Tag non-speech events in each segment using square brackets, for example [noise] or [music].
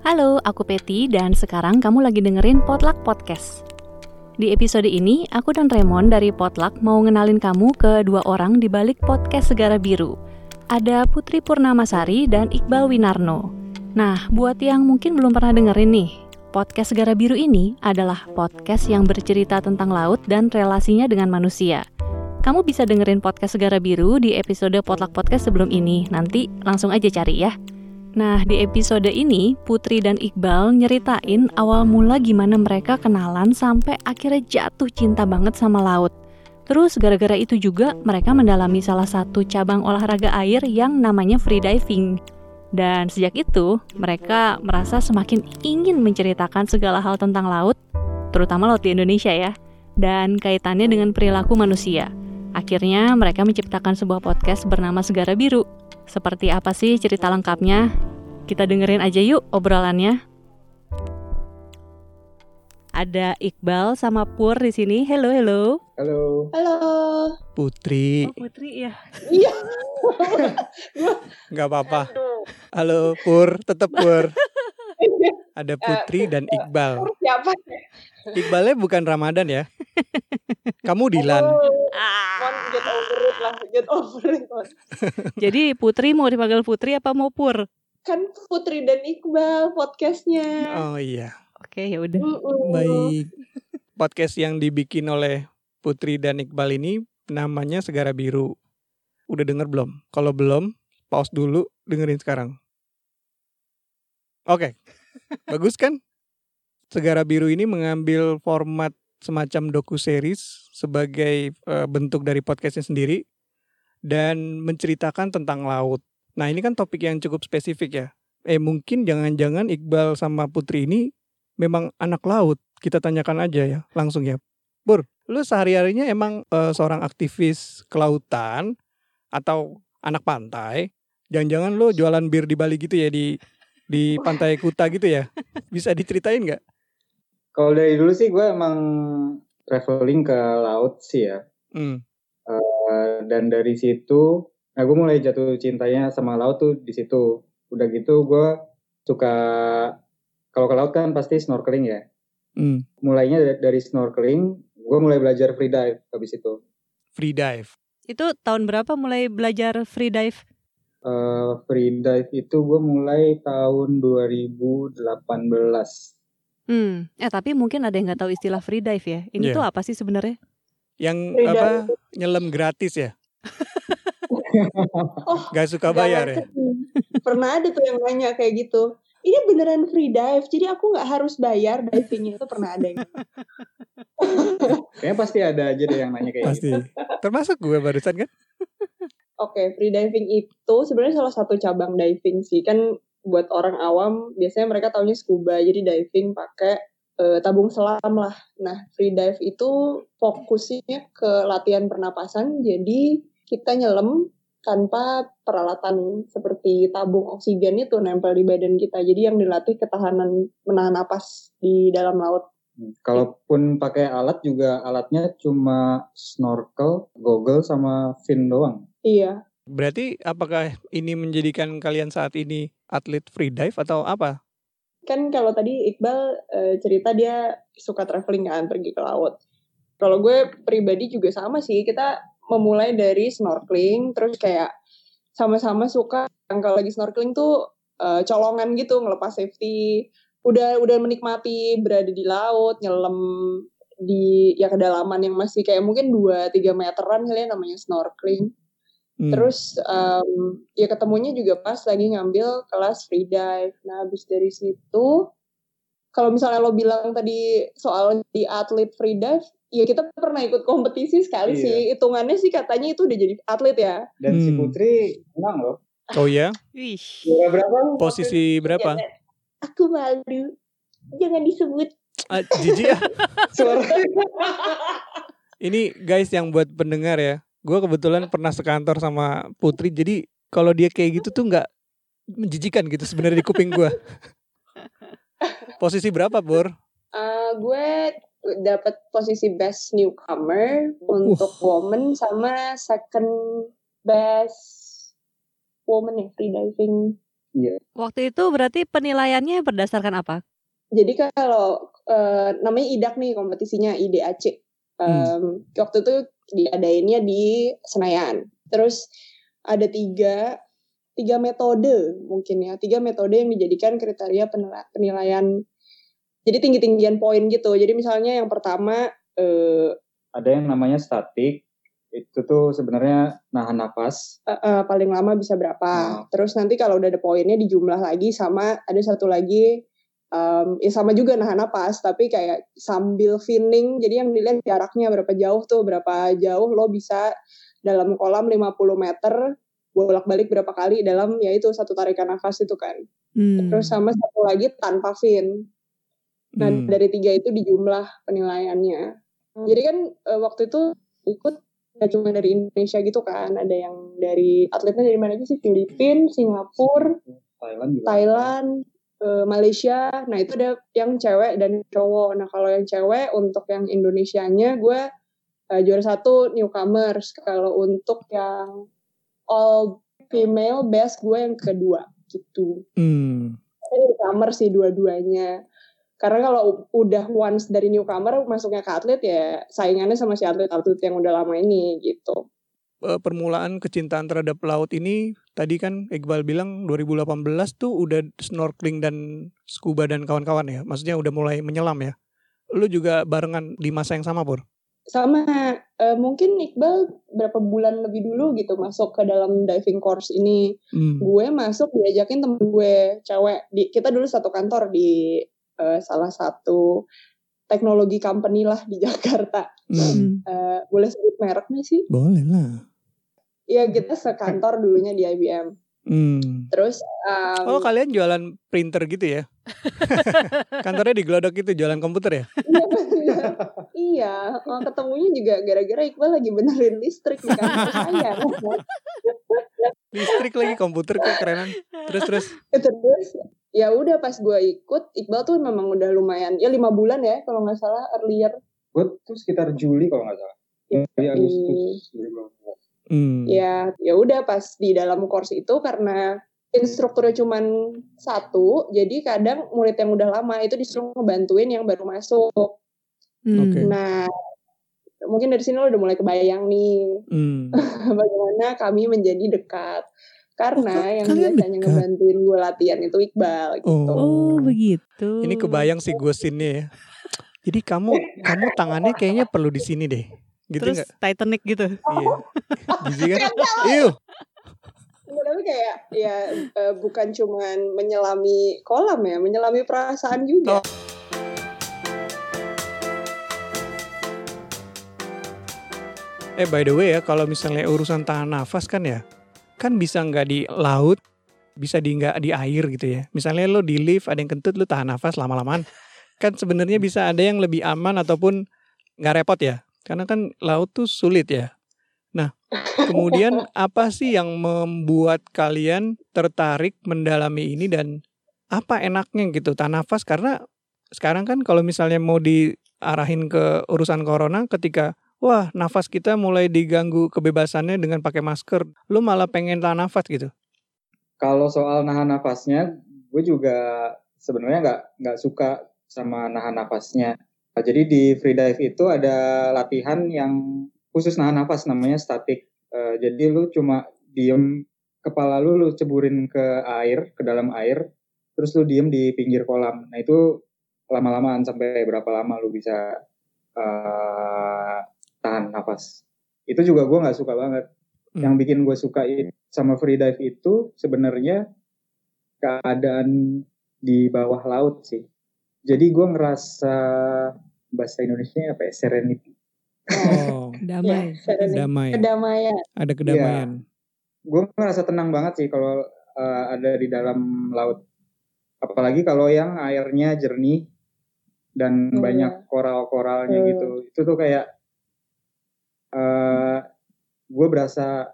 Halo, aku Peti dan sekarang kamu lagi dengerin Potluck Podcast. Di episode ini, aku dan Raymond dari Potluck mau ngenalin kamu ke dua orang di balik podcast Segara Biru. Ada Putri Purnamasari dan Iqbal Winarno. Nah, buat yang mungkin belum pernah dengerin nih, podcast Segara Biru ini adalah podcast yang bercerita tentang laut dan relasinya dengan manusia. Kamu bisa dengerin podcast Segara Biru di episode Potluck Podcast sebelum ini. Nanti langsung aja cari ya. Nah, di episode ini, Putri dan Iqbal nyeritain awal mula gimana mereka kenalan sampai akhirnya jatuh cinta banget sama laut. Terus gara-gara itu juga mereka mendalami salah satu cabang olahraga air yang namanya freediving. Dan sejak itu, mereka merasa semakin ingin menceritakan segala hal tentang laut, terutama laut di Indonesia ya, dan kaitannya dengan perilaku manusia. Akhirnya mereka menciptakan sebuah podcast bernama Segara Biru seperti apa sih cerita lengkapnya? Kita dengerin aja yuk obrolannya. Ada Iqbal sama Pur di sini. Hello, hello. Halo. Halo. Putri. Oh, Putri ya. Iya. [laughs] Nggak apa-apa. Halo Pur, tetap Pur. Ada Putri dan Iqbal. Siapa? Iqbalnya bukan Ramadan ya. [laughs] Kamu Dilan. Oh, Mon, get over it lah. Get over it. Mon. [laughs] Jadi Putri mau dipanggil Putri apa mau Pur? Kan Putri dan Iqbal podcastnya. Oh iya. Oke, ya udah. Baik. Podcast yang dibikin oleh Putri dan Iqbal ini namanya Segara Biru. Udah denger belum? Kalau belum, pause dulu, dengerin sekarang. Oke. Bagus kan? Segara Biru ini mengambil format semacam doku series sebagai eh, bentuk dari podcastnya sendiri dan menceritakan tentang laut. Nah ini kan topik yang cukup spesifik ya. Eh mungkin jangan-jangan Iqbal sama Putri ini memang anak laut. Kita tanyakan aja ya langsung ya. Pur, lu sehari-harinya emang eh, seorang aktivis kelautan atau anak pantai? Jangan-jangan lu jualan bir di Bali gitu ya di di pantai Kuta gitu ya? Bisa diceritain nggak? Kalau dari dulu sih gue emang traveling ke laut sih ya. Hmm. Eh, dan dari situ, nah gue mulai jatuh cintanya sama laut tuh di situ. Udah gitu gue suka kalau ke laut kan pasti snorkeling ya. Hmm. Mulainya dari, dari snorkeling, gue mulai belajar free dive habis itu. Free dive. Itu tahun berapa mulai belajar free dive? Eh, free dive itu gue mulai tahun 2018. Hmm, eh tapi mungkin ada yang nggak tahu istilah free dive ya. Ini Iya. tuh apa sih sebenarnya? Yang Free apa? Nyelam gratis ya? [laughs] Oh, Gak suka bayar ya? jangan. Pernah ada tuh yang nanya kayak gitu. Ini beneran free dive, jadi aku nggak harus bayar divingnya itu pernah ada yang. Kayaknya pasti ada aja deh yang nanya kayak Pasti. gitu. Termasuk gue barusan kan? [laughs] Oke, free diving itu sebenarnya salah satu cabang diving sih. Kan buat orang awam biasanya mereka taunya scuba, jadi diving pakai eh, tabung selam lah. Nah, free dive itu fokusnya ke latihan pernapasan, jadi kita nyelam tanpa peralatan seperti tabung oksigen itu nempel di badan kita. Jadi yang dilatih ketahanan menahan napas di dalam laut. Kalaupun pakai alat juga alatnya cuma snorkel, goggle sama fin doang. Iya, Berarti apakah ini menjadikan kalian saat ini atlet free dive atau apa? kan kalau tadi Iqbal eh, cerita dia suka traveling kan pergi ke laut. Kalau gue pribadi juga sama sih, kita memulai dari snorkeling, terus kayak sama-sama suka kalau lagi snorkeling tuh eh, colongan gitu ngelepas safety. Udah udah menikmati berada di laut, nyelam di ya kedalaman yang masih kayak mungkin 2-3 meteran kali ya namanya snorkeling. Hmm. Terus em, ya ketemunya juga pas lagi ngambil kelas free dive. Nah, habis dari situ kalau misalnya lo bilang tadi soal di atlet free dive, ya kita pernah ikut kompetisi sekali Iya. sih. Hitungannya sih katanya itu udah jadi atlet ya. Dan si Hmm. Putri menang loh. Oh ya, Wih. Berapa? posisi berapa? Jangan- Aku malu. Jangan disebut. Ah, jijik ya. [laughs] Suara. Ini guys yang buat pendengar ya. Gue kebetulan pernah sekantor sama Putri. Jadi kalau dia kayak gitu tuh nggak menjijikan gitu sebenarnya di kuping gue. Posisi berapa, Bur? Eh, gue dapat posisi best newcomer untuk woman sama second best woman ya free diving Waktu itu berarti penilaiannya berdasarkan apa? Jadi kalau eh, namanya IDAC nih kompetisinya IDAC. Em, Waktu itu diadainnya di Senayan. Terus ada tiga tiga metode mungkin ya tiga metode yang dijadikan kriteria penila- penilaian. Jadi tinggi tinggian poin gitu. Jadi misalnya yang pertama eh, Ada yang namanya statik, itu tuh sebenarnya nahan napas. eh, eh, paling lama bisa berapa. Terus nanti kalau udah ada poinnya dijumlah lagi sama ada satu lagi em, ya sama juga nahan napas tapi kayak sambil finning jadi yang dilihat jaraknya berapa jauh tuh berapa jauh lo bisa dalam kolam 50 meter bolak-balik berapa kali dalam ya itu satu tarikan nafas itu kan. Hmm. Terus sama satu lagi tanpa fin. Nah, Hmm. dari tiga itu dijumlah penilaiannya. Jadi kan eh, waktu itu ikut gak cuma dari Indonesia gitu kan, ada yang dari atletnya dari mana aja sih? Filipina, Singapura, Thailand juga. Thailand, eh, Malaysia. Nah, itu ada yang cewek dan cowok. Nah, kalau yang cewek untuk yang Indonesianya gue eh, juara satu newcomers. Kalau untuk yang all female best gue yang kedua gitu Hmm. newcomer sih dua-duanya. Karena kalau udah once dari newcomer masuknya ke atlet ya saingannya sama si atlet-atlet yang udah lama ini gitu. Eh, permulaan kecintaan terhadap laut ini tadi kan Iqbal bilang 2018 tuh udah snorkeling dan scuba dan kawan-kawan ya. Maksudnya udah mulai menyelam ya. Lu juga barengan di masa yang sama, Pur? Sama eh, mungkin Iqbal berapa bulan lebih dulu gitu masuk ke dalam diving course ini. Hmm. Gue masuk diajakin temen gue cewek. Di, kita dulu satu kantor di eh, salah satu teknologi company lah di [laughs] Jakarta. Hmm. Eh, boleh sebut mereknya sih? Boleh lah. Iya kita sekantor dulunya di IBM. Hmm. Terus em, Oh kalian jualan printer gitu ya? [laughs] Kantornya di Glodok itu jualan komputer ya? [laughs] iya, oh, ketemunya juga gara-gara Iqbal lagi benerin listrik di kantor [laughs] saya. Listrik lagi komputer kekerenan. Terus terus. Terus ya udah pas gue ikut, Iqbal tuh memang udah lumayan, ya lima bulan ya kalau nggak salah earlier. Gue tuh sekitar Juli kalau nggak salah. Iya, Juli di- Agustus 2018. Hmm. Ya, ya udah pas di dalam course itu karena instrukturnya cuman satu, jadi kadang murid yang udah lama itu disuruh ngebantuin yang baru masuk. Hmm. Oke. Nah, mungkin dari sini lo udah mulai kebayang nih Hmm. [laughs] bagaimana kami menjadi dekat. Karena Oh, yang biasanya dekat? ngebantuin gue latihan itu Iqbal gitu. Oh, begitu. Ini kebayang sih gue scene ya. Jadi kamu kamu tangannya kayaknya perlu di sini deh. Gitu Terus nggak? Titanic gitu. Iya. [laughs] Gizi kan? Iu. Enggak, tapi kayak ya eh, bukan cuman menyelami kolam ya, menyelami perasaan juga. Oh. Eh by the way ya, kalau misalnya urusan tahan nafas kan ya, kan bisa nggak di laut, bisa di nggak di air gitu ya. Misalnya lo di lift ada yang kentut, lo tahan nafas lama-lamaan. Kan sebenarnya bisa ada yang lebih aman ataupun nggak repot ya. Karena kan laut tuh sulit ya. Nah, kemudian [laughs] apa sih yang membuat kalian tertarik mendalami ini dan apa enaknya gitu tahan nafas karena sekarang kan kalau misalnya mau diarahin ke urusan corona ketika wah nafas kita mulai diganggu kebebasannya dengan pakai masker lu malah pengen tahan nafas gitu Kalau soal nahan nafasnya, gue juga sebenarnya nggak nggak suka sama nahan nafasnya. Nah, jadi di freedive itu ada latihan yang khusus nahan nafas namanya statik. Eh, jadi lu cuma diem kepala lu lu ceburin ke air, ke dalam air, terus lu diem di pinggir kolam. Nah itu lama-lamaan sampai berapa lama lu bisa eh, tahan nafas. Itu juga gue nggak suka banget. Hmm. Yang bikin gue suka sama freedive itu sebenarnya keadaan di bawah laut sih. Jadi gue ngerasa bahasa Indonesia apa ya? Serenity. oh [laughs] Ya, Damai. serenity. damai kedamaian. ada kedamaian Gue ngerasa tenang banget sih kalau eh, ada di dalam laut. Apalagi kalau yang airnya jernih dan Oh, banyak koral-koralnya Hmm. gitu. Itu tuh kayak eh gue berasa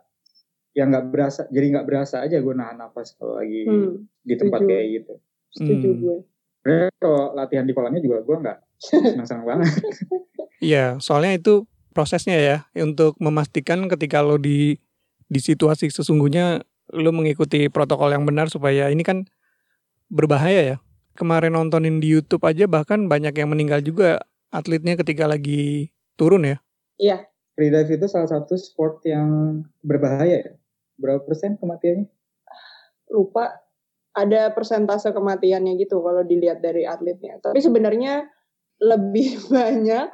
yang nggak berasa jadi nggak berasa aja gue nahan nafas kalau lagi Hmm, di tempat setuju. kayak gitu. setuju Hmm. gue. Sebenarnya kalau latihan di kolamnya juga gue nggak [laughs] senang-senang banget. Iya, soalnya itu prosesnya ya untuk memastikan ketika lo di di situasi sesungguhnya lu mengikuti protokol yang benar supaya ini kan berbahaya ya. Kemarin nontonin di YouTube aja bahkan banyak yang meninggal juga atletnya ketika lagi turun ya. Iya. Free dive itu salah satu sport yang berbahaya ya. Berapa persen kematiannya? Lupa ada persentase kematiannya gitu kalau dilihat dari atletnya. Tapi sebenarnya lebih [laughs] banyak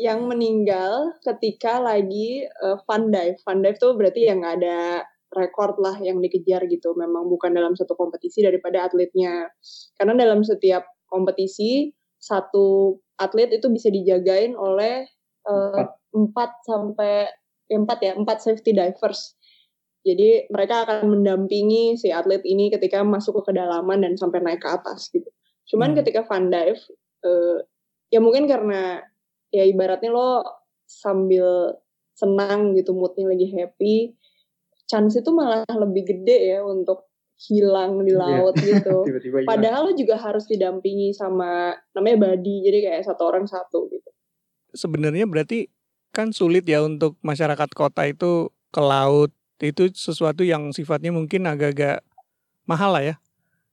yang meninggal ketika lagi uh, fun dive. Fun dive tuh berarti yang ada rekor lah yang dikejar gitu. Memang bukan dalam satu kompetisi daripada atletnya. Karena dalam setiap kompetisi satu atlet itu bisa dijagain oleh uh, empat sampai ya, empat ya empat safety divers. Jadi mereka akan mendampingi si atlet ini ketika masuk ke kedalaman dan sampai naik ke atas gitu. Cuman hmm. ketika fun dive, uh, ya mungkin karena ya ibaratnya lo sambil senang gitu moodnya lagi happy, chance itu malah lebih gede ya untuk hilang di iya. laut yeah. [laughs] gitu. Tiba-tiba Padahal lo juga harus didampingi sama namanya body, jadi kayak satu orang satu gitu. Sebenarnya berarti kan sulit ya untuk masyarakat kota itu ke laut itu sesuatu yang sifatnya mungkin agak-agak mahal lah ya.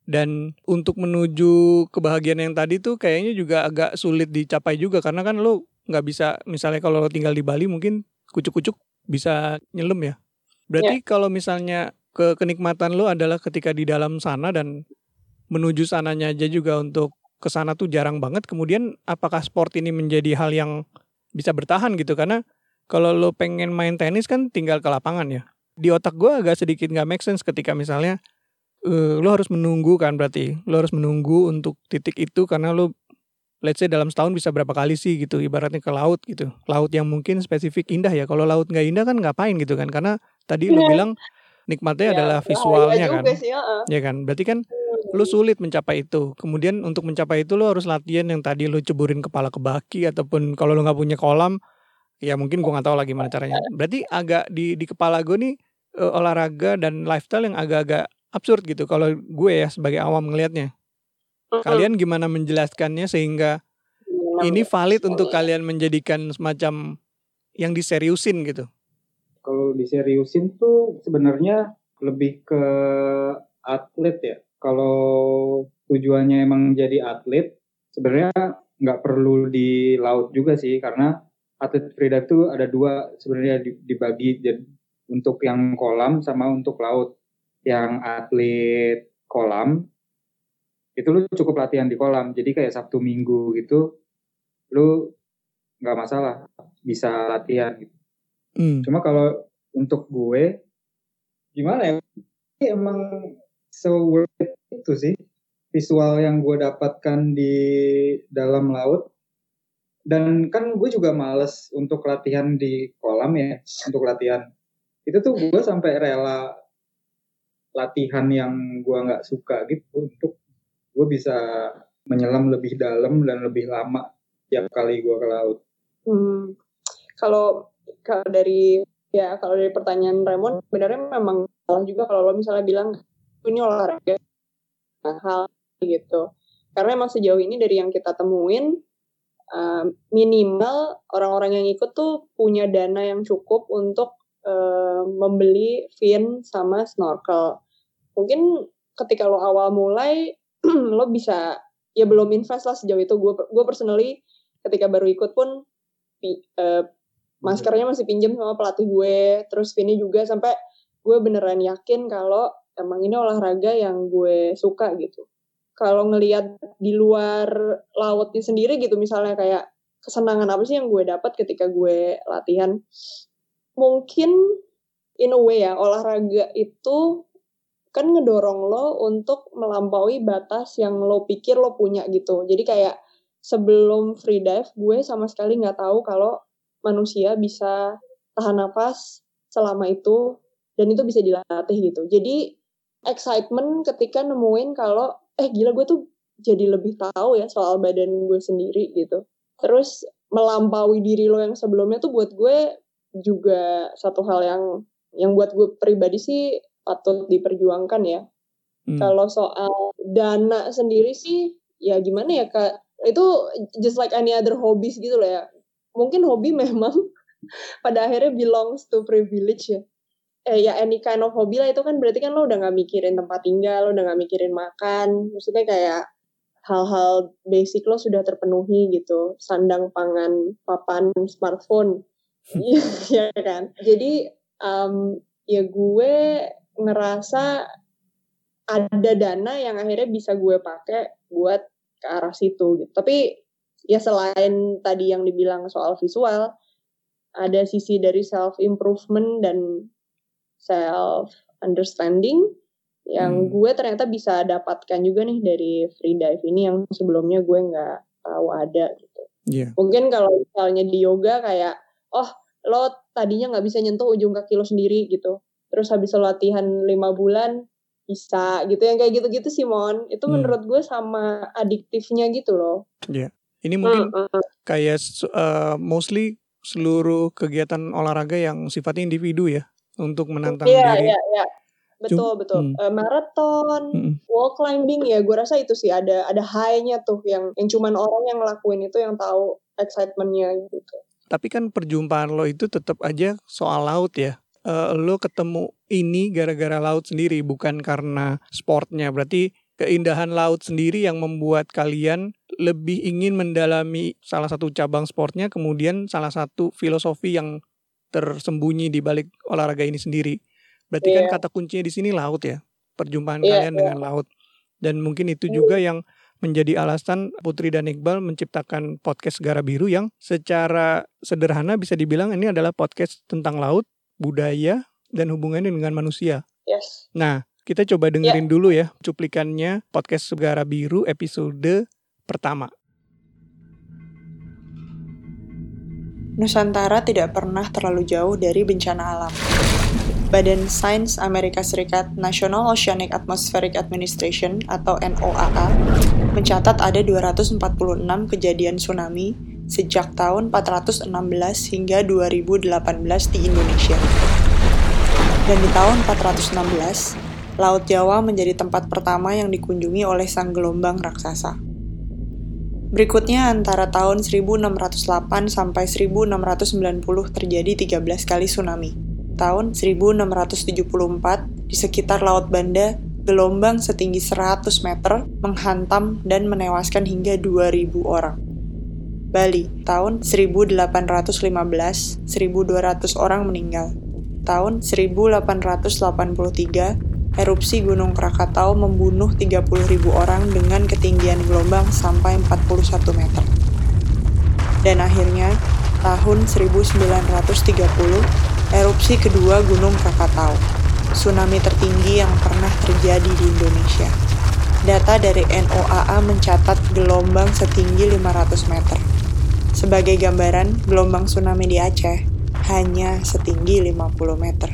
Dan untuk menuju kebahagiaan yang tadi tuh kayaknya juga agak sulit dicapai juga karena kan lo nggak bisa misalnya kalau lo tinggal di Bali mungkin kucuk-kucuk bisa nyelam ya. Berarti yeah. kalau misalnya ke kenikmatan lo adalah ketika di dalam sana dan menuju sananya aja juga untuk ke sana tuh jarang banget. Kemudian apakah sport ini menjadi hal yang bisa bertahan gitu karena kalau lo pengen main tenis kan tinggal ke lapangan ya. Di otak gue agak sedikit nggak make sense ketika misalnya uh, lo harus menunggu kan berarti lo harus menunggu untuk titik itu karena lo let's say dalam setahun bisa berapa kali sih gitu ibaratnya ke laut gitu. Laut yang mungkin spesifik indah ya kalau laut nggak indah kan ngapain gitu kan karena tadi lo iya. bilang nikmatnya ya, adalah visualnya kan. sih, ya. ya kan berarti kan lo sulit mencapai itu. Kemudian untuk mencapai itu lo harus latihan yang tadi lo ceburin kepala ke baki ataupun kalau lo nggak punya kolam ya mungkin gua nggak tahu lagi gimana caranya. Berarti agak di di kepala gue nih uh, olahraga dan lifestyle yang agak-agak absurd gitu kalau gue ya sebagai awam ngelihatnya. Kalian gimana menjelaskannya sehingga ini valid untuk kalian menjadikan semacam yang diseriusin gitu? Kalau diseriusin tuh sebenarnya lebih ke atlet ya. Kalau tujuannya emang jadi atlet, sebenarnya nggak perlu di laut juga sih, karena atlet freedive tuh ada dua sebenarnya dibagi jadi untuk yang kolam sama untuk laut. Yang atlet kolam itu lu cukup latihan di kolam, jadi kayak Sabtu Minggu gitu, lu nggak masalah bisa latihan gitu. Hmm. Cuma kalau untuk gue gimana ya? Emang so worth it itu sih visual yang gue dapatkan di dalam laut dan kan gue juga males untuk latihan di kolam ya untuk latihan itu tuh gue sampai rela latihan yang gue nggak suka gitu untuk gue bisa menyelam lebih dalam dan lebih lama tiap kali gue ke laut. Hmm. Kalau kalau dari ya kalau dari pertanyaan Raymond sebenarnya memang salah juga kalau lo misalnya bilang ini olahraga hal gitu karena emang sejauh ini dari yang kita temuin minimal orang-orang yang ikut tuh punya dana yang cukup untuk uh, membeli fin sama snorkel. Mungkin ketika lo awal mulai [clears throat] lo bisa ya belum invest lah sejauh itu. Gue gue personally ketika baru ikut pun uh, maskernya masih pinjam sama pelatih gue terus Vini juga sampai gue beneran yakin kalau emang ini olahraga yang gue suka gitu. Kalau ngelihat di luar lautnya sendiri gitu misalnya kayak kesenangan apa sih yang gue dapat ketika gue latihan mungkin in a way ya olahraga itu kan ngedorong lo untuk melampaui batas yang lo pikir lo punya gitu jadi kayak sebelum free dive gue sama sekali nggak tahu kalau manusia bisa tahan nafas selama itu dan itu bisa dilatih gitu. Jadi excitement ketika nemuin kalau eh gila gue tuh jadi lebih tahu ya soal badan gue sendiri gitu. Terus melampaui diri lo yang sebelumnya tuh buat gue juga satu hal yang yang buat gue pribadi sih patut diperjuangkan ya. Hmm. Kalau soal dana sendiri sih ya gimana ya kak itu just like any other hobbies gitu loh ya mungkin hobi [laughs] memang pada akhirnya belongs to privilege ya. eh ya any kind of hobby lah itu kan berarti kan lo udah nggak mikirin tempat tinggal, lo udah nggak mikirin makan, maksudnya kayak hal-hal basic lo sudah terpenuhi gitu, sandang pangan, papan, smartphone, [laughs] ya kan. Jadi um, ya gue ngerasa ada dana yang akhirnya bisa gue pakai buat ke arah situ gitu. Tapi ya selain tadi yang dibilang soal visual, ada sisi dari self improvement dan self understanding yang hmm. gue ternyata bisa dapatkan juga nih dari free dive ini yang sebelumnya gue nggak tahu ada gitu. Yeah. Mungkin kalau misalnya di yoga kayak oh lo tadinya nggak bisa nyentuh ujung kaki lo sendiri gitu. Terus habis lo latihan lima bulan bisa gitu yang kayak gitu-gitu Simon itu hmm. menurut gue sama adiktifnya gitu loh. Iya. Yeah. Ini mungkin uh. kayak uh, mostly seluruh kegiatan olahraga yang sifatnya individu ya untuk menantang yeah, diri. Iya, yeah, iya, betul Cuma, betul hmm. uh, maraton hmm. wall climbing ya gue rasa itu sih ada ada high-nya tuh yang yang cuman orang yang ngelakuin itu yang tahu excitementnya gitu tapi kan perjumpaan lo itu tetap aja soal laut ya uh, lo ketemu ini gara-gara laut sendiri bukan karena sportnya berarti keindahan laut sendiri yang membuat kalian lebih ingin mendalami salah satu cabang sportnya kemudian salah satu filosofi yang tersembunyi di balik olahraga ini sendiri Berarti yeah. kan iya. kata kuncinya di sini laut ya. Perjumpaan yeah, kalian yeah. dengan laut. Dan mungkin itu juga mm. yang menjadi alasan Putri dan Iqbal menciptakan podcast Gara Biru yang secara sederhana bisa dibilang ini adalah podcast tentang laut, budaya, dan hubungannya dengan manusia. Yes. Nah, kita coba dengerin yeah. dulu ya cuplikannya podcast Gara Biru episode pertama. Nusantara tidak pernah terlalu jauh dari bencana alam. Badan Sains Amerika Serikat National Oceanic Atmospheric Administration atau NOAA mencatat ada 246 kejadian tsunami sejak tahun 416 hingga 2018 di Indonesia. Dan di tahun 416, Laut Jawa menjadi tempat pertama yang dikunjungi oleh sang gelombang raksasa. Berikutnya antara tahun 1608 sampai 1690 terjadi 13 kali tsunami tahun 1674 di sekitar Laut Banda, gelombang setinggi 100 meter menghantam dan menewaskan hingga 2000 orang. Bali, tahun 1815, 1200 orang meninggal. Tahun 1883, erupsi Gunung Krakatau membunuh 30.000 orang dengan ketinggian gelombang sampai 41 meter. Dan akhirnya, tahun 1930, erupsi kedua Gunung Krakatau, tsunami tertinggi yang pernah terjadi di Indonesia. Data dari NOAA mencatat gelombang setinggi 500 meter. Sebagai gambaran, gelombang tsunami di Aceh hanya setinggi 50 meter.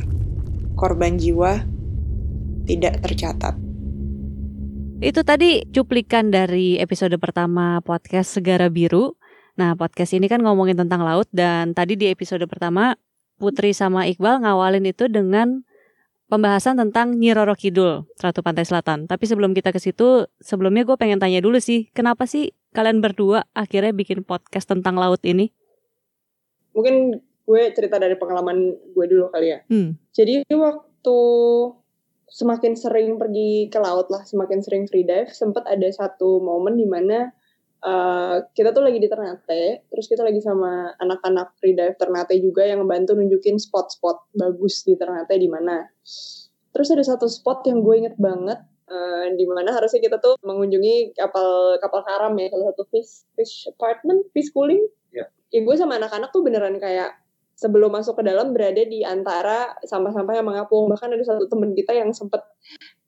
Korban jiwa tidak tercatat. Itu tadi cuplikan dari episode pertama podcast Segara Biru. Nah, podcast ini kan ngomongin tentang laut dan tadi di episode pertama Putri sama Iqbal ngawalin itu dengan pembahasan tentang Nyi Roro Kidul, Ratu Pantai Selatan. Tapi sebelum kita ke situ, sebelumnya gue pengen tanya dulu sih, kenapa sih kalian berdua akhirnya bikin podcast tentang laut ini? Mungkin gue cerita dari pengalaman gue dulu kali ya. Hmm. Jadi waktu semakin sering pergi ke laut lah, semakin sering free dive, sempat ada satu momen di mana Uh, kita tuh lagi di Ternate, terus kita lagi sama anak-anak freedive Ternate juga yang bantu nunjukin spot-spot bagus di Ternate di mana. Terus ada satu spot yang gue inget banget, uh, di mana harusnya kita tuh mengunjungi kapal kapal karam ya, salah satu fish fish apartment, fish cooling. Yeah. Ya gue sama anak-anak tuh beneran kayak sebelum masuk ke dalam berada di antara sampah-sampah yang mengapung. Bahkan ada satu temen kita yang sempet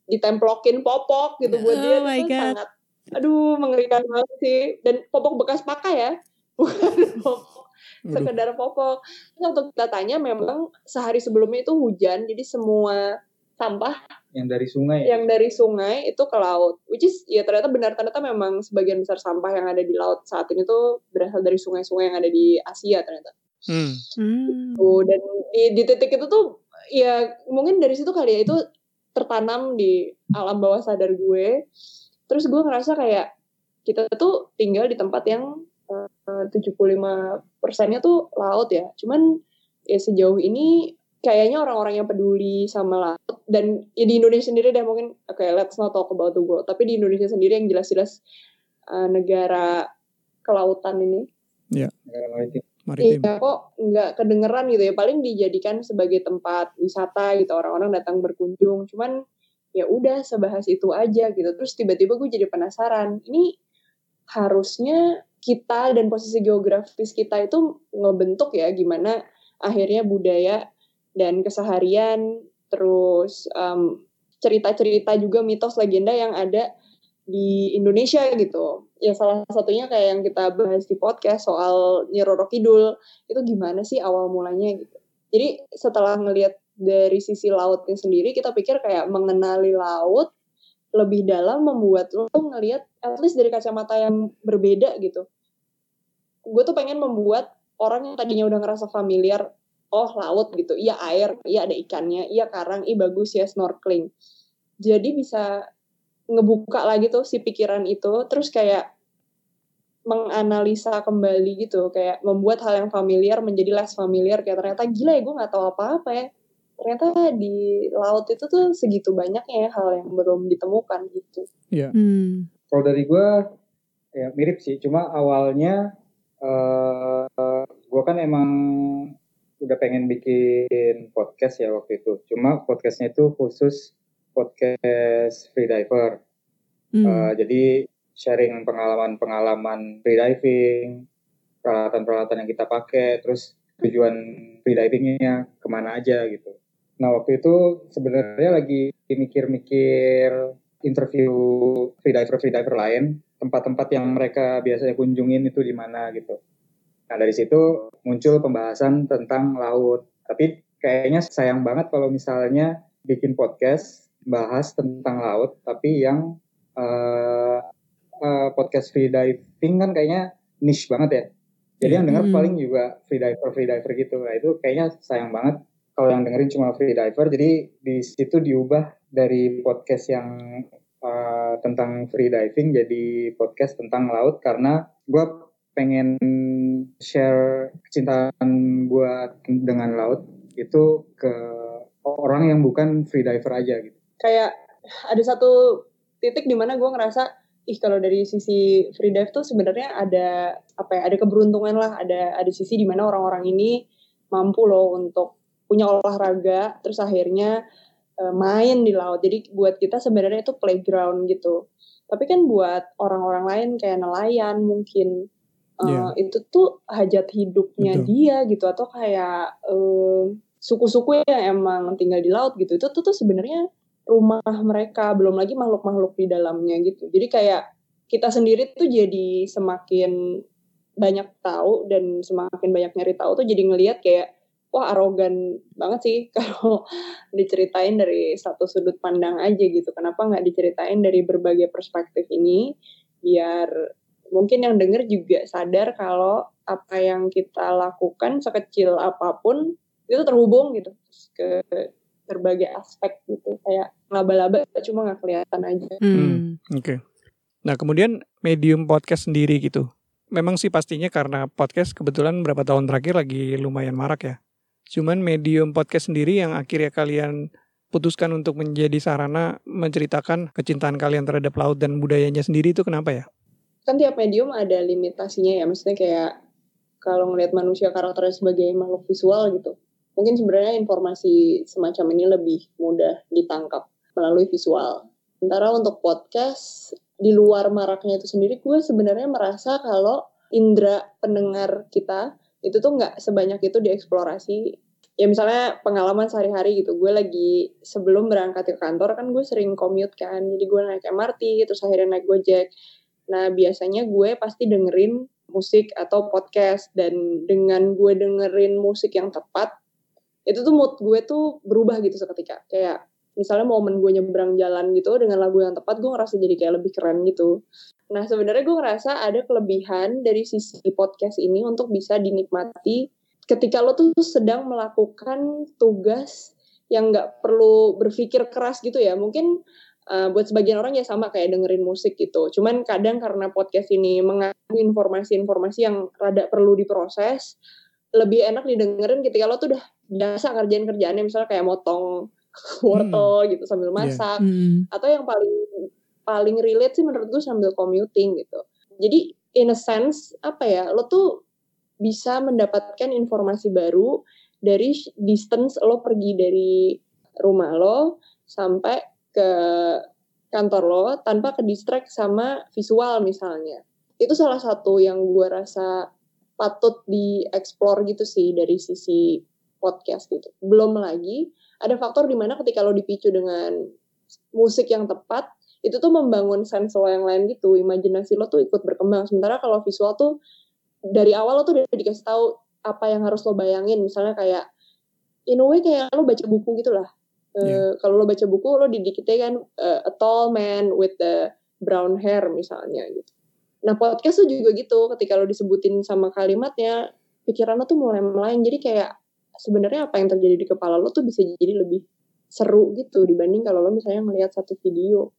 ditemplokin popok gitu buat oh dia itu sangat aduh mengerikan banget sih. Dan popok bekas pakai ya. [laughs] Bukan popok. Sekedar popok. Untuk kita tanya memang sehari sebelumnya itu hujan jadi semua sampah yang dari sungai yang dari sungai itu ke laut. Which is ya ternyata benar ternyata memang sebagian besar sampah yang ada di laut saat ini tuh berasal dari sungai-sungai yang ada di Asia ternyata. Hmm. hmm. dan di, di titik itu tuh ya mungkin dari situ kali ya itu tertanam di alam bawah sadar gue terus gue ngerasa kayak kita tuh tinggal di tempat yang eh, uh, 75 persennya tuh laut ya. Cuman ya sejauh ini kayaknya orang-orang yang peduli sama laut dan ya di Indonesia sendiri deh mungkin oke okay, let's not talk about the world tapi di Indonesia sendiri yang jelas-jelas uh, negara kelautan ini. Ya negara maritim. Maritim. Iya kok nggak kedengeran gitu ya. Paling dijadikan sebagai tempat wisata gitu. Orang-orang datang berkunjung. Cuman ya udah sebahas itu aja gitu terus tiba-tiba gue jadi penasaran ini harusnya kita dan posisi geografis kita itu ngebentuk ya gimana akhirnya budaya dan keseharian terus um, cerita-cerita juga mitos legenda yang ada di Indonesia gitu. Ya salah satunya kayak yang kita bahas di podcast soal Nyiroro Kidul itu gimana sih awal mulanya gitu. Jadi setelah ngelihat dari sisi lautnya sendiri kita pikir kayak mengenali laut lebih dalam membuat lo ngelihat at least dari kacamata yang berbeda gitu. Gue tuh pengen membuat orang yang tadinya udah ngerasa familiar oh laut gitu, iya air, iya ada ikannya, iya karang, iya bagus ya snorkeling. Jadi bisa ngebuka lagi tuh si pikiran itu, terus kayak menganalisa kembali gitu, kayak membuat hal yang familiar menjadi less familiar, kayak ternyata gila ya gue nggak tahu apa-apa ya. Ternyata di laut itu tuh segitu banyaknya ya hal yang belum ditemukan gitu. Iya. Hmm. Kalau dari gue ya mirip sih, cuma awalnya uh, uh, gue kan emang udah pengen bikin podcast ya waktu itu. Cuma podcastnya itu khusus podcast freediver. Hmm. Uh, jadi sharing pengalaman-pengalaman freediving, peralatan-peralatan yang kita pakai, terus tujuan freedivingnya ke mana aja gitu. Nah waktu itu sebenarnya lagi mikir-mikir interview freediver-freediver lain, tempat-tempat yang mereka biasanya kunjungin itu di mana gitu. Nah dari situ muncul pembahasan tentang laut. Tapi kayaknya sayang banget kalau misalnya bikin podcast bahas tentang laut, tapi yang uh, uh, podcast freediving kan kayaknya niche banget ya. Jadi yang denger Hmm. paling juga freediver freediver gitu. Nah itu kayaknya sayang banget kalau yang dengerin cuma freediver. Jadi di situ diubah dari podcast yang uh, tentang freediving jadi podcast tentang laut karena gue pengen share kecintaan buat dengan laut itu ke orang yang bukan freediver aja gitu. Kayak ada satu titik di mana gue ngerasa ih kalau dari sisi freedive tuh sebenarnya ada apa ya ada keberuntungan lah ada ada sisi di mana orang-orang ini mampu loh untuk punya olahraga terus akhirnya eh, main di laut. Jadi buat kita sebenarnya itu playground gitu. Tapi kan buat orang-orang lain kayak nelayan mungkin eh, Iya. itu tuh hajat hidupnya Betul. dia gitu. Atau kayak eh, suku-suku yang emang tinggal di laut gitu. Itu tuh tuh sebenarnya rumah mereka belum lagi makhluk-makhluk di dalamnya gitu. Jadi kayak kita sendiri tuh jadi semakin banyak tahu dan semakin banyak nyari tahu tuh jadi ngelihat kayak wah arogan banget sih [laughs] kalau diceritain dari satu sudut pandang aja gitu kenapa nggak diceritain dari berbagai perspektif ini biar mungkin yang denger juga sadar kalau apa yang kita lakukan sekecil apa pun itu terhubung gitu ke berbagai aspek gitu kayak laba-laba cuma nggak kelihatan aja Hmm. Oke. Nah, kemudian medium podcast sendiri gitu. Memang sih pastinya karena podcast kebetulan beberapa tahun terakhir lagi lumayan marak ya. Cuman medium podcast sendiri yang akhirnya kalian putuskan untuk menjadi sarana menceritakan kecintaan kalian terhadap laut dan budayanya sendiri itu kenapa ya? kan tiap medium ada limitasinya ya maksudnya kayak kalau ngelihat manusia karakternya sebagai makhluk visual gitu mungkin sebenarnya informasi semacam ini lebih mudah ditangkap melalui visual sementara untuk podcast di luar maraknya itu sendiri gue sebenarnya merasa kalau indera pendengar kita itu tuh nggak sebanyak itu dieksplorasi ya misalnya pengalaman sehari-hari gitu gue lagi sebelum berangkat ke kantor kan gue sering commute kan jadi gue naik MRT terus akhirnya naik Gojek Nah, biasanya gue pasti dengerin musik atau podcast dan dengan gue dengerin musik yang tepat, itu tuh mood gue tuh berubah gitu seketika. Kayak misalnya momen gue nyebrang jalan gitu dengan lagu yang tepat, gue ngerasa jadi kayak lebih keren gitu. Nah, sebenarnya gue ngerasa ada kelebihan dari sisi podcast ini untuk bisa dinikmati ketika lo tuh sedang melakukan tugas yang nggak perlu berpikir keras gitu ya. Mungkin Uh, buat sebagian orang ya sama kayak dengerin musik gitu. Cuman kadang karena podcast ini mengandung informasi-informasi yang rada perlu diproses, lebih enak didengerin ketika lo tuh udah biasa ngerjain kerjaannya misalnya kayak motong [laughs] wortel gitu sambil Iya. masak Hmm. atau yang paling paling relate sih menurut gue sambil commuting gitu. Jadi in a sense apa ya lo tuh bisa mendapatkan informasi baru dari distance lo pergi dari rumah lo sampai ke kantor lo tanpa ke distract sama visual misalnya. Itu salah satu yang gue rasa patut dieksplor gitu sih dari sisi podcast gitu. Belum lagi ada faktor di mana ketika lo dipicu dengan musik yang tepat itu tuh membangun sense lo yang lain gitu. Imajinasi lo tuh ikut berkembang. Sementara kalau visual tuh dari awal lo tuh udah dikasih tahu apa yang harus lo bayangin. Misalnya kayak in a way kayak lo baca buku gitu lah. Eh, Iya. kalau lo baca buku lo didikitnya kan eh, a tall man with the brown hair misalnya gitu. Nah podcast tuh juga gitu. Ketika lo disebutin sama kalimatnya pikiran lo tuh mulai melayang jadi kayak sebenarnya apa yang terjadi di kepala lo tuh bisa jadi lebih seru gitu dibanding kalau lo misalnya ngelihat satu video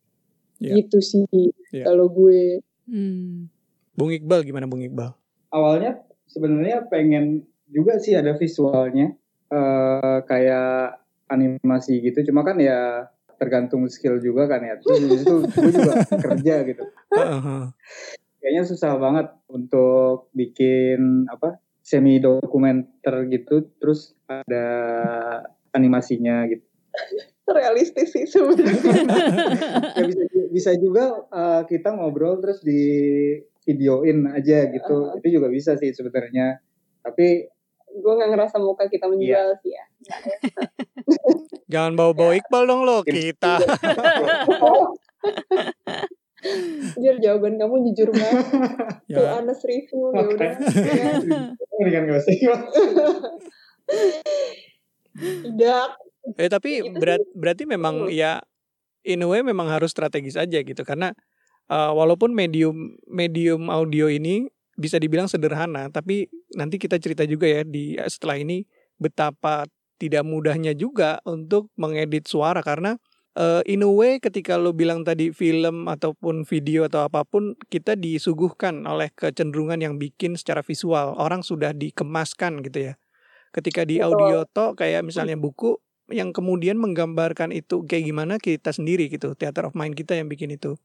Iya. gitu sih Iya. kalau gue Hmm. Bung Iqbal gimana Bung Iqbal? awalnya sebenarnya pengen juga sih ada visualnya eh kayak animasi gitu cuma kan ya tergantung skill juga kan ya terus itu gue juga [laughs] kerja gitu Heeh. kayaknya susah banget untuk bikin apa semi dokumenter gitu terus ada animasinya gitu realistis sih sebenarnya. [laughs] Ya bisa bisa juga eh, kita ngobrol terus di videoin aja gitu. Itu juga bisa sih sebenarnya. Tapi gue nggak ngerasa muka kita menjual Iya. sih ya. [laughs] Jangan bawa-bawa Iqbal dong lo kita. Jujur [laughs] jawaban kamu jujur banget. Tuh ya. honest review ya udah. Ini kan gak usah. Tidak Eh tapi Gitu berat, berarti memang Hmm. ya in a way memang harus strategis aja gitu. Karena uh, walaupun medium medium audio ini bisa dibilang sederhana tapi nanti kita cerita juga ya di setelah ini betapa tidak mudahnya juga untuk mengedit suara. Karena uh, in a way ketika lo bilang tadi film ataupun video atau apa pun kita disuguhkan oleh kecenderungan yang bikin secara visual orang sudah dikemaskan gitu ya. Ketika di audio toh kayak misalnya buku yang kemudian menggambarkan itu kayak gimana kita sendiri gitu theater of mind kita yang bikin itu.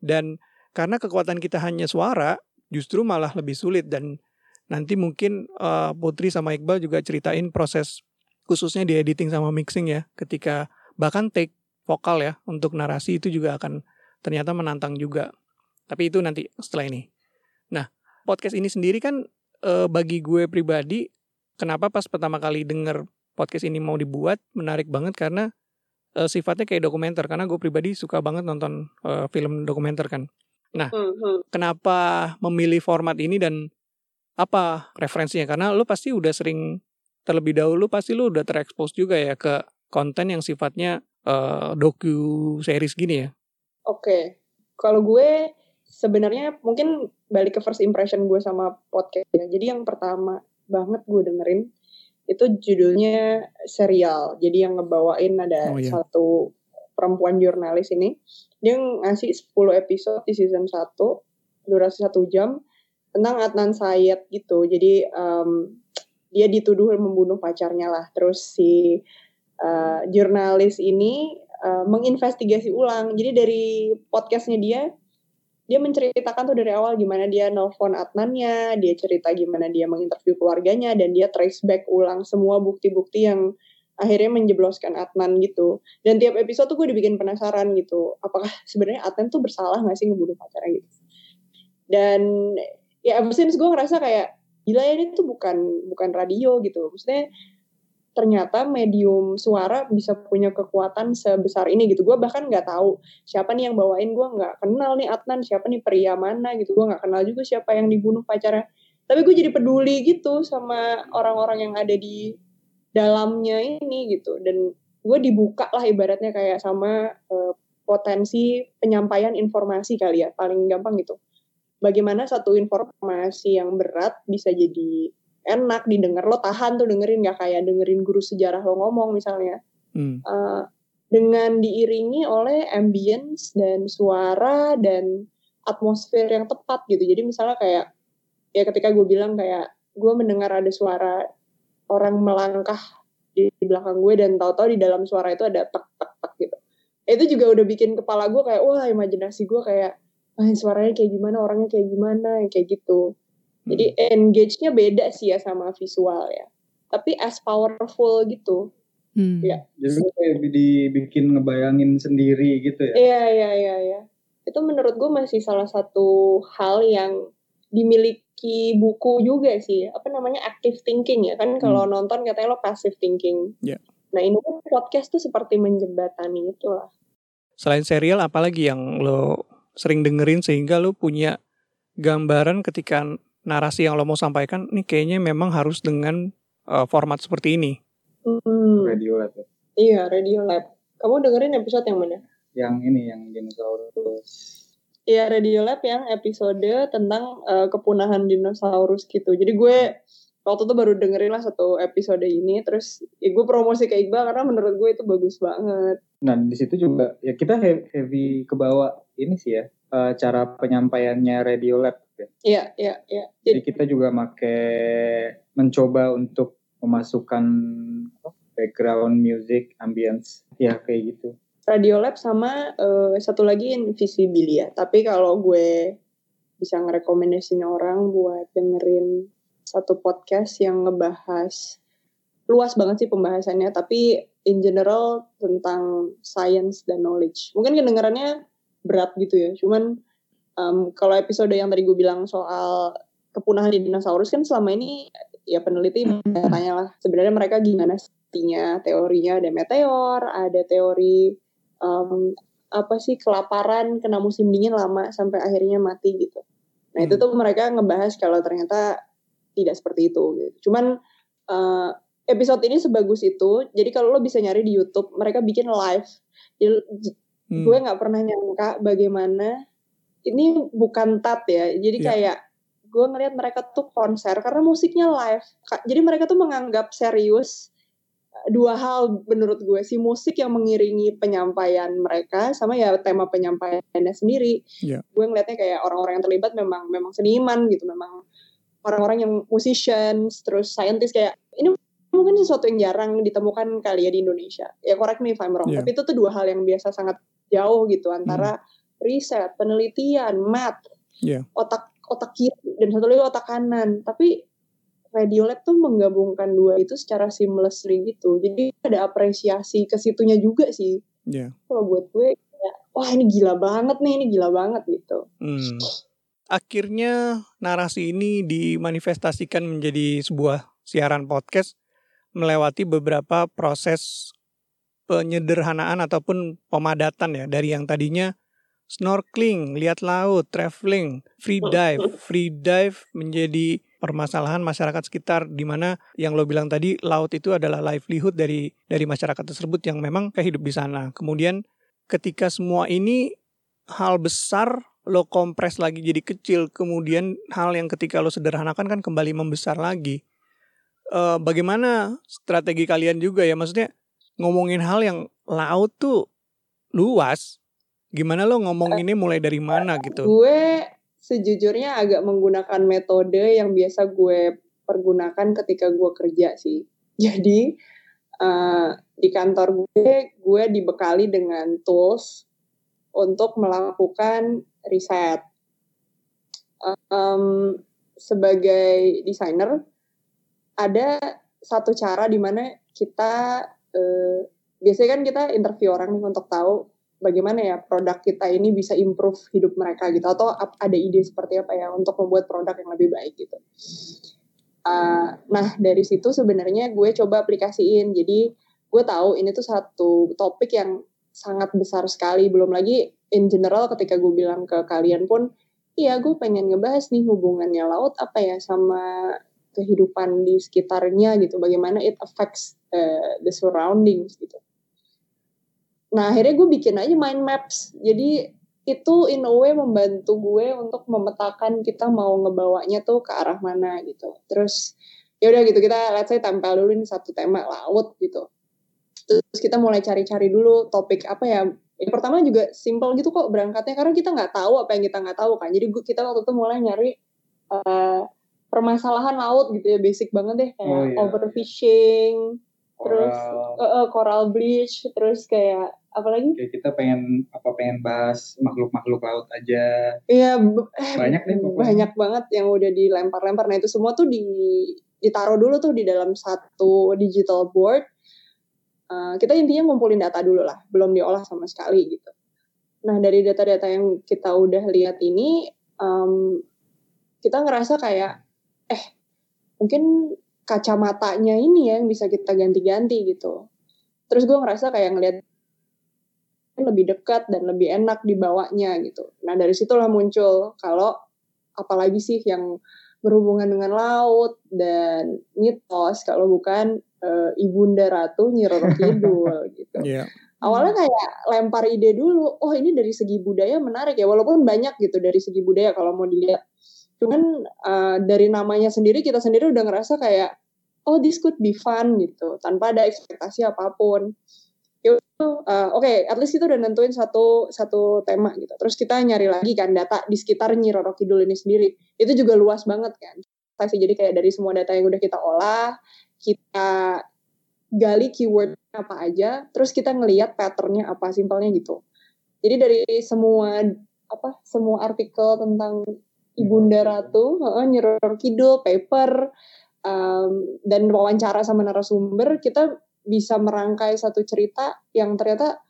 Dan karena kekuatan kita hanya suara justru malah lebih sulit. Dan nanti mungkin uh, Putri sama Iqbal juga ceritain proses khususnya di editing sama mixing ya ketika bahkan take vokal ya untuk narasi itu juga akan ternyata menantang juga. Tapi itu nanti setelah ini. Nah podcast ini sendiri kan eh, bagi gue pribadi kenapa pas pertama kali denger podcast ini mau dibuat menarik banget karena eh, sifatnya kayak dokumenter. Karena gue pribadi suka banget nonton eh, film dokumenter kan. Hmm, hmm. kenapa memilih format ini dan apa referensinya? Karena lu pasti udah sering terlebih dahulu pasti lu udah terekspos juga ya ke konten yang sifatnya eh, doku series gini ya. Oke, kalau gue sebenarnya mungkin balik ke first impression gue sama podcast ya. Jadi yang pertama banget gue dengerin itu judulnya serial. Jadi yang ngebawain ada Oh, iya. satu perempuan jurnalis ini. Dia ngasih 10 episode di season 1, durasi satu jam tentang Adnan Syed gitu. Jadi em, dia dituduh membunuh pacarnya lah. Terus si eh, jurnalis ini eh, menginvestigasi ulang. Jadi dari podcastnya dia, dia menceritakan tuh dari awal gimana dia nelfon Adnannya, dia cerita gimana dia menginterview keluarganya, dan dia trace back ulang semua bukti-bukti yang akhirnya menjebloskan Adnan gitu. Dan tiap episode tuh gue dibikin penasaran gitu, apakah sebenarnya Adnan tuh bersalah nggak sih ngebunuh pacarnya gitu. Dan ya ever since gue ngerasa kayak gila ya ini tuh bukan bukan radio gitu. Maksudnya ternyata medium suara bisa punya kekuatan sebesar ini gitu. Gue bahkan nggak tahu siapa nih yang bawain gue nggak kenal nih Adnan siapa nih pria mana gitu. Gue nggak kenal juga siapa yang dibunuh pacarnya. Tapi gue jadi peduli gitu sama orang-orang yang ada di dalamnya ini gitu. Dan gue dibuka lah ibaratnya kayak sama eh, potensi penyampaian informasi kali ya paling gampang gitu. Bagaimana satu informasi yang berat bisa jadi enak didengar lo tahan tuh dengerin nggak kayak dengerin guru sejarah lo ngomong misalnya. Hmm. Uh, dengan diiringi oleh ambience dan suara dan atmosfer yang tepat gitu. Jadi misalnya kayak ya ketika gue bilang kayak gue mendengar ada suara orang melangkah di, di belakang gue dan tahu-tahu di dalam suara itu ada tek tek tek gitu. Itu juga udah bikin kepala gue kayak wah imajinasi gue kayak ah suaranya kayak gimana orangnya kayak gimana kayak gitu jadi engage-nya beda sih ya sama visual ya tapi as powerful gitu Hmm. Iya. Jadi kayak dibikin ngebayangin sendiri gitu ya. Iya iya iya iya. Itu menurut gue masih salah satu hal yang dimiliki buku juga sih. Apa namanya active thinking ya kan kalau nonton katanya lo passive thinking. Iya. Nah ini kan podcast tuh seperti menjembatani itu lah. Selain serial, apalagi yang lo sering dengerin sehingga lo punya gambaran ketika narasi yang lo mau sampaikan, nih kayaknya memang harus dengan uh, format seperti ini. Hmm. Radio Lab ya. Iya Radio Lab. Kamu dengerin episode yang mana? Yang ini yang dinosaurus. Iya Radio Lab yang episode tentang eh, kepunahan dinosaurus gitu. Jadi gue waktu itu baru dengerin lah satu episode ini, terus ya gue promosi ke Iqbal karena menurut gue itu bagus banget. Nah di situ juga ya kita he- heavy ke bawah ini sih ya eh, cara penyampaiannya Radio Lab. Iya iya iya. Jadi Jadi kita juga make mencoba untuk memasukkan background music, ambience, ya kayak gitu. Radio Lab sama eh, satu lagi Invisibilia. Tapi kalau gue bisa ngerekomendasiin orang buat dengerin satu podcast yang ngebahas luas banget sih pembahasannya, tapi in general tentang science dan knowledge. Mungkin kedengarannya berat gitu ya, cuman em, kalau episode yang tadi gue bilang soal kepunahan dinosaurus kan selama ini ya peneliti tanya lah sebenarnya mereka gimana sihnya teorinya ada meteor, ada teori em, apa sih kelaparan kena musim dingin lama sampai akhirnya mati gitu. Nah itu Hmm. tuh mereka ngebahas kalau ternyata tidak seperti itu. Gitu. Cuman eh, episode ini sebagus itu. Jadi kalau lo bisa nyari di YouTube, mereka bikin live. Jadi, Hmm. gue nggak pernah nyangka bagaimana ini bukan tat ya. Jadi Iya. kayak gue ngelihat mereka tuh konser karena musiknya live. Jadi mereka tuh menganggap serius eh, dua hal menurut gue si musik yang mengiringi penyampaian mereka sama ya tema penyampaiannya sendiri. Iya. Gue ngeliatnya kayak orang-orang yang terlibat memang memang seniman gitu, memang orang-orang yang musicians terus scientist kayak ini mungkin sesuatu yang jarang ditemukan kali ya di Indonesia. Ya correct me if I'm wrong. Iya. Tapi itu tuh dua hal yang biasa sangat jauh gitu antara riset, penelitian, math, Iya. otak otak kiri dan satu lagi otak kanan. Tapi Radio Lab tuh menggabungkan dua itu secara seamlessly gitu. Jadi ada apresiasi ke situnya juga sih. Iya. Kalau buat gue kayak, wah ini gila banget nih, ini gila banget gitu. Hmm. Akhirnya narasi ini dimanifestasikan menjadi sebuah siaran podcast melewati beberapa proses penyederhanaan ataupun pemadatan ya dari yang tadinya snorkeling, lihat laut, traveling, free dive. [laughs] Free dive menjadi permasalahan masyarakat sekitar di mana yang lo bilang tadi laut itu adalah livelihood dari dari masyarakat tersebut yang memang kehidup di sana. Kemudian ketika semua ini hal besar lo kompres lagi jadi kecil, kemudian hal yang ketika lo sederhanakan kan kembali membesar lagi. Eh, bagaimana strategi kalian juga ya? Maksudnya ngomongin hal yang laut tuh luas. Gimana lo ngomong ini mulai dari mana gitu? Gue sejujurnya agak menggunakan metode yang biasa gue pergunakan ketika gue kerja sih. [laughs] Jadi eh, di kantor gue, gue dibekali dengan tools untuk melakukan riset. Em, sebagai desainer, ada satu cara di mana kita eh, biasanya kan kita interview orang nih untuk tahu bagaimana ya produk kita ini bisa improve hidup mereka gitu atau ada ide seperti apa ya untuk membuat produk yang lebih baik gitu. Uh, nah dari situ sebenarnya gue coba aplikasiin. Jadi gue tahu ini tuh satu topik yang sangat besar sekali. Belum lagi in general ketika gue bilang ke kalian pun iya gue pengen ngebahas nih hubungannya laut apa ya sama kehidupan di sekitarnya gitu. Bagaimana it affects uh, the surroundings gitu Nah akhirnya gue bikin aja mind maps. Jadi itu in a way membantu gue untuk memetakan kita mau ngebawanya tuh ke arah mana gitu. Terus ya udah gitu kita let's say tempel dulu nih satu tema laut gitu. Terus kita mulai cari-cari dulu topik apa ya. Yang pertama juga simple gitu kok berangkatnya karena kita nggak tahu apa yang kita nggak tahu kan. Jadi gue kita waktu itu mulai nyari eh, permasalahan laut gitu ya basic banget deh kayak Oh, iya. overfishing, terus uh, uh, coral bleach terus kayak apalagi Kayak kita pengen apa pengen bahas makhluk-makhluk laut aja. Iya eh, Banyak deh pokoknya. banyak banget yang udah dilempar-lempar. Nah itu semua tuh di ditaruh dulu tuh di dalam satu digital board. Uh, kita intinya ngumpulin data dulu lah, belum diolah sama sekali gitu. Nah dari data-data yang kita udah lihat ini, um, kita ngerasa kayak, eh mungkin kacamatanya ini ya yang bisa kita ganti-ganti gitu. Terus gue ngerasa kayak ngeliat lebih dekat dan lebih enak dibawanya gitu. Nah dari situlah muncul kalau apalagi sih yang berhubungan dengan laut dan mitos kalau bukan eh, ibunda ratu Nyi Roro Kidul [laughs] gitu. Iya. Awalnya kayak lempar ide dulu, oh ini dari segi budaya menarik ya, walaupun banyak gitu dari segi budaya kalau mau dilihat. Cuman eh, dari namanya sendiri kita sendiri udah ngerasa kayak, oh this could be fun gitu, tanpa ada ekspektasi apa pun. Ya udah, eh, oke, at least kita udah nentuin satu satu tema gitu. Terus kita nyari lagi kan data di sekitar Nyi Roro Kidul ini sendiri. Itu juga luas banget kan. Jadi kayak dari semua data yang udah kita olah, kita gali keyword apa aja, terus kita ngeliat patternnya apa, simpelnya gitu. Jadi dari semua apa semua artikel tentang Ibunda Ratu, heeh, Nyi Roro Kidul, paper, um, dan wawancara sama narasumber, kita bisa merangkai satu cerita yang ternyata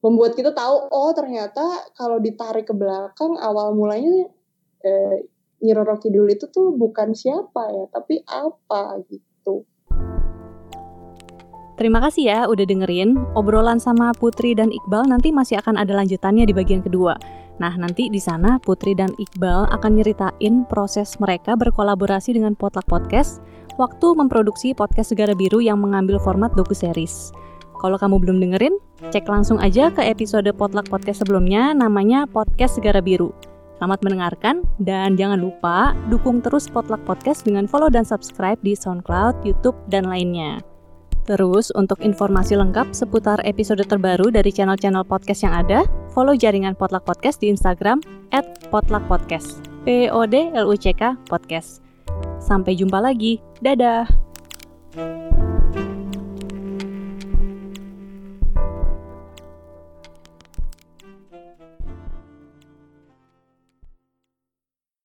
membuat kita tahu, oh ternyata kalau ditarik ke belakang awal mulanya eh, Nyi Roro Kidul itu tuh bukan siapa ya, tapi apa gitu. Terima kasih ya udah dengerin. Obrolan sama Putri dan Iqbal nanti masih akan ada lanjutannya di bagian kedua. Nah, nanti di sana Putri dan Iqbal akan nyeritain proses mereka berkolaborasi dengan Potluck Podcast waktu memproduksi podcast Segara Biru yang mengambil format docu-series. Kalau kamu belum dengerin, cek langsung aja ke episode Potluck Podcast sebelumnya namanya Podcast Segara Biru. Selamat mendengarkan dan jangan lupa dukung terus Potluck Podcast dengan follow dan subscribe di SoundCloud, YouTube, dan lainnya. Terus, untuk informasi lengkap seputar episode terbaru dari channel-channel podcast yang ada, follow jaringan Potluck Podcast di Instagram at Potluck Podcast. P-O-D-L-U-C-K Podcast. Sampai jumpa lagi. Dadah!